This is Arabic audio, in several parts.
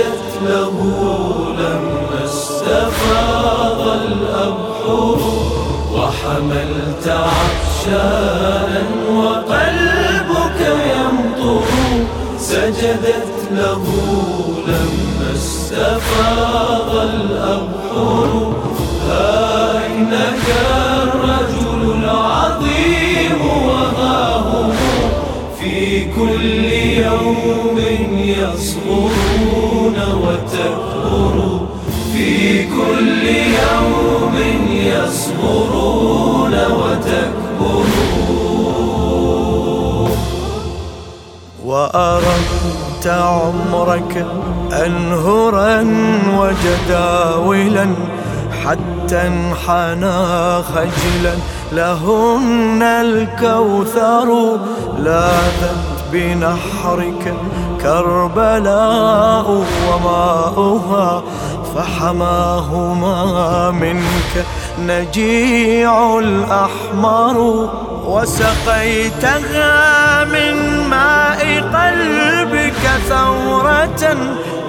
سجدت له لما استفاض الأبحر وحملت عطشانا وقلبك يمطر سجدت له لما استفاض الأبحر ها إنك الرجل في كل يوم يصغرون وتكبر في كل يوم يصغرون وتكبرون وأردت عمرك أنهرا وجداولا حتى انحنى خجلا لهن الكوثر. لاذت بنحرك كربلاء وماؤها فحماهما منك نجيع الأحمر. وسقيتها من ماء قلبك ثورة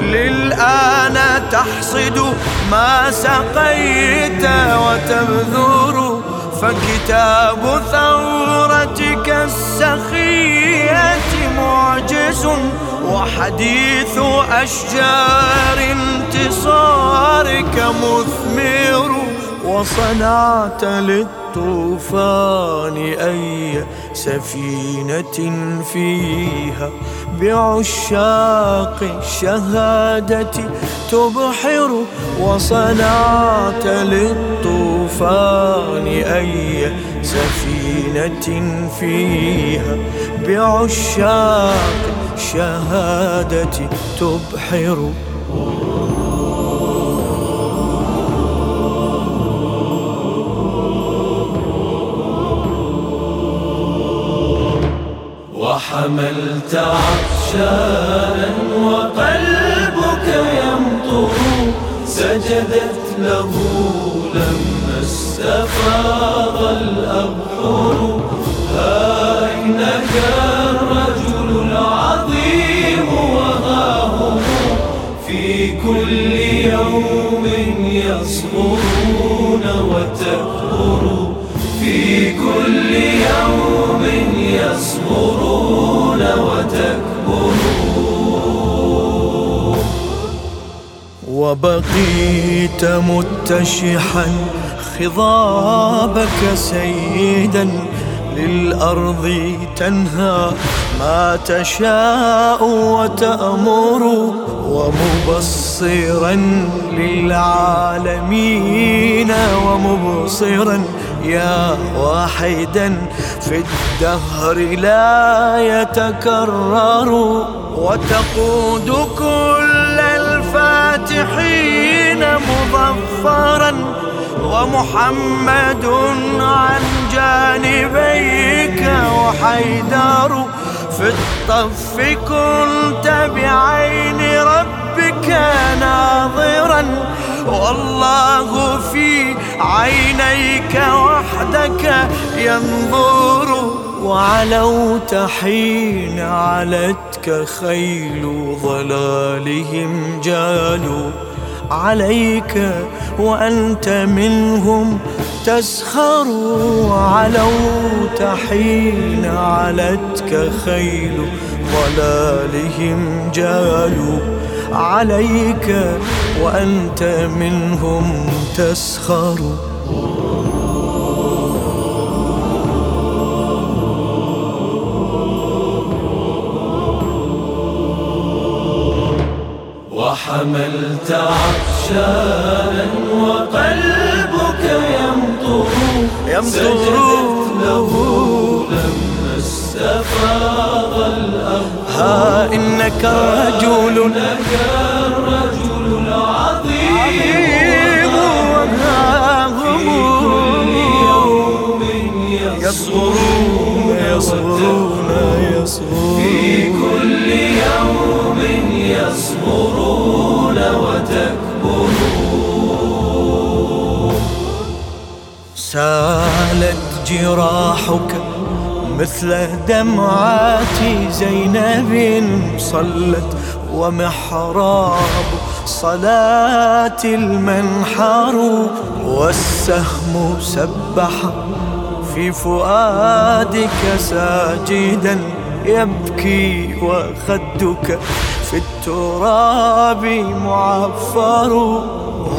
للآن تحصد ما سقيت وتبذر فكتاب ثورتك السخية معجز وحديث أشجار انتصارك مثمر وصنعت للطوفان أي سفينة فيها بعشاق الشهادة تبحر وصنعت للطوفان أي سفينة فيها بعشاق الشهادة تبحر. وحملت عطشانا وقلبك يمطر. سجدت له لما استفاض الأبحر. ها إنك الرجل العظيم وها في كل يوم يصغرون وتكبر. في كل يوم يصبرون وتكبرون. وبقيت متشحا خضابك سيدا للأرض تنهى ما تشاء وتأمر ومبصرا للعالمين ومبصرا يا واحدا في الدهر لا يتكرر وتقود كل الفاتحين مظفرا ومحمد عن جانبيك وحيدر في الطف كنت بعين ربك ناظرا والله في عينيك وحدك ينظر وعلوت حين علتك خيل ضلالهم جالوا عليك وأنت منهم تسخر علوت حين علتك خيل ضلالهم جالوا عليك وأنت منهم تسخر. وحملت عطشانا وقلبك يمطر. يمطر. له لما الأمر ها إنك رجل إنك الرجل العظيم وها هم يوم يصغرون يصغرون يصغرون في كل يوم يصبرون وتكبرون. سالت جراحك مثل دمعات زينب صلت ومحراب صلاة المنحر والسهم سبح في فؤادك ساجدا يبكي وخدك في التراب معفر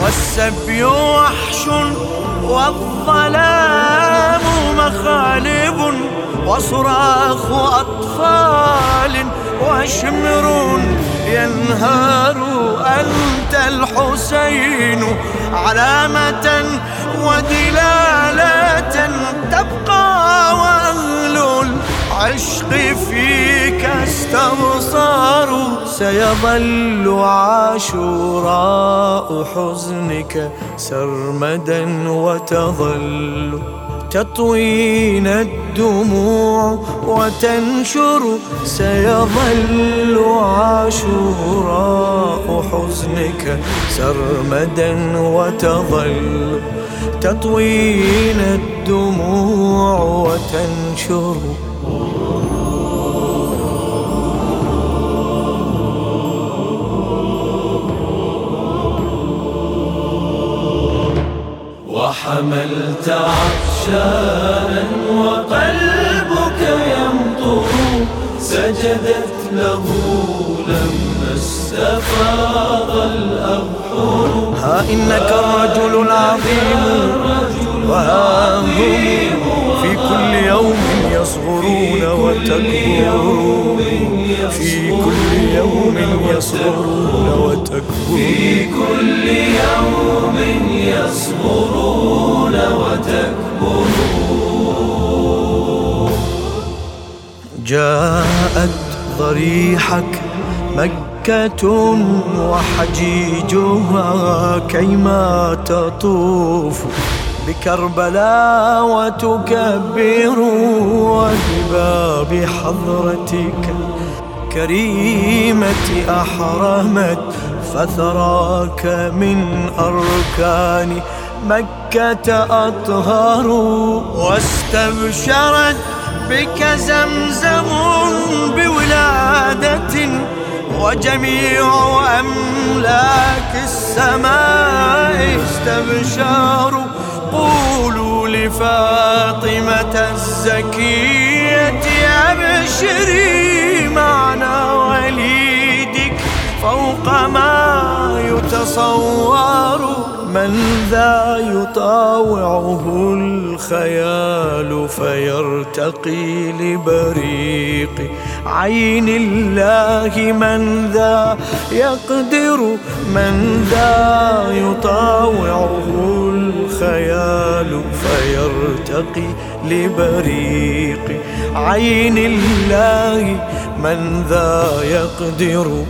والسبي وحش والظلام مخالب وصراخ أطفال وشمر ينهار أنت الحسين علامة ودلالة تبقى وأهل العشق فيك استبصار. سيظل عاشوراء حزنك سرمدا وتظل. تطوينا الدموع وتنشر سيظل عاشوراء حزنك سرمدا وتظل. تطوينا الدموع وتنشر وحملت عطشانا وقلبك يمطر سجدت له لما استفاض الأبحر. ها إنك الرجل العظيم وها هم في كل يوم يصغرون وتكبرون. في كل يوم يصغرون وتكبرون. في كل يوم يصغرون جاءت ضريحك مكة وحجيجها كيما تطوف بكربلاء وتكبر وبباب حضرتك كريمة أحرمت فثراك من أركان مكة أطهر واستبشرت بك زمزم بولادة وجميع أملاك السماء استبشروا. قولوا لفاطمة الزكية أبشري. فوق ما يتصور من ذا يطاوعه الخيال فيرتقي لبريق عين الله. من ذا يقدر من ذا يطاوعه الخيال فيرتقي لبريق عين الله. من ذا يقدر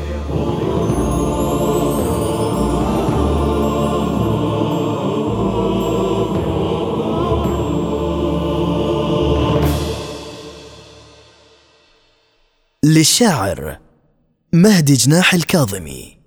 للشاعر مهدي جناح الكاظمي.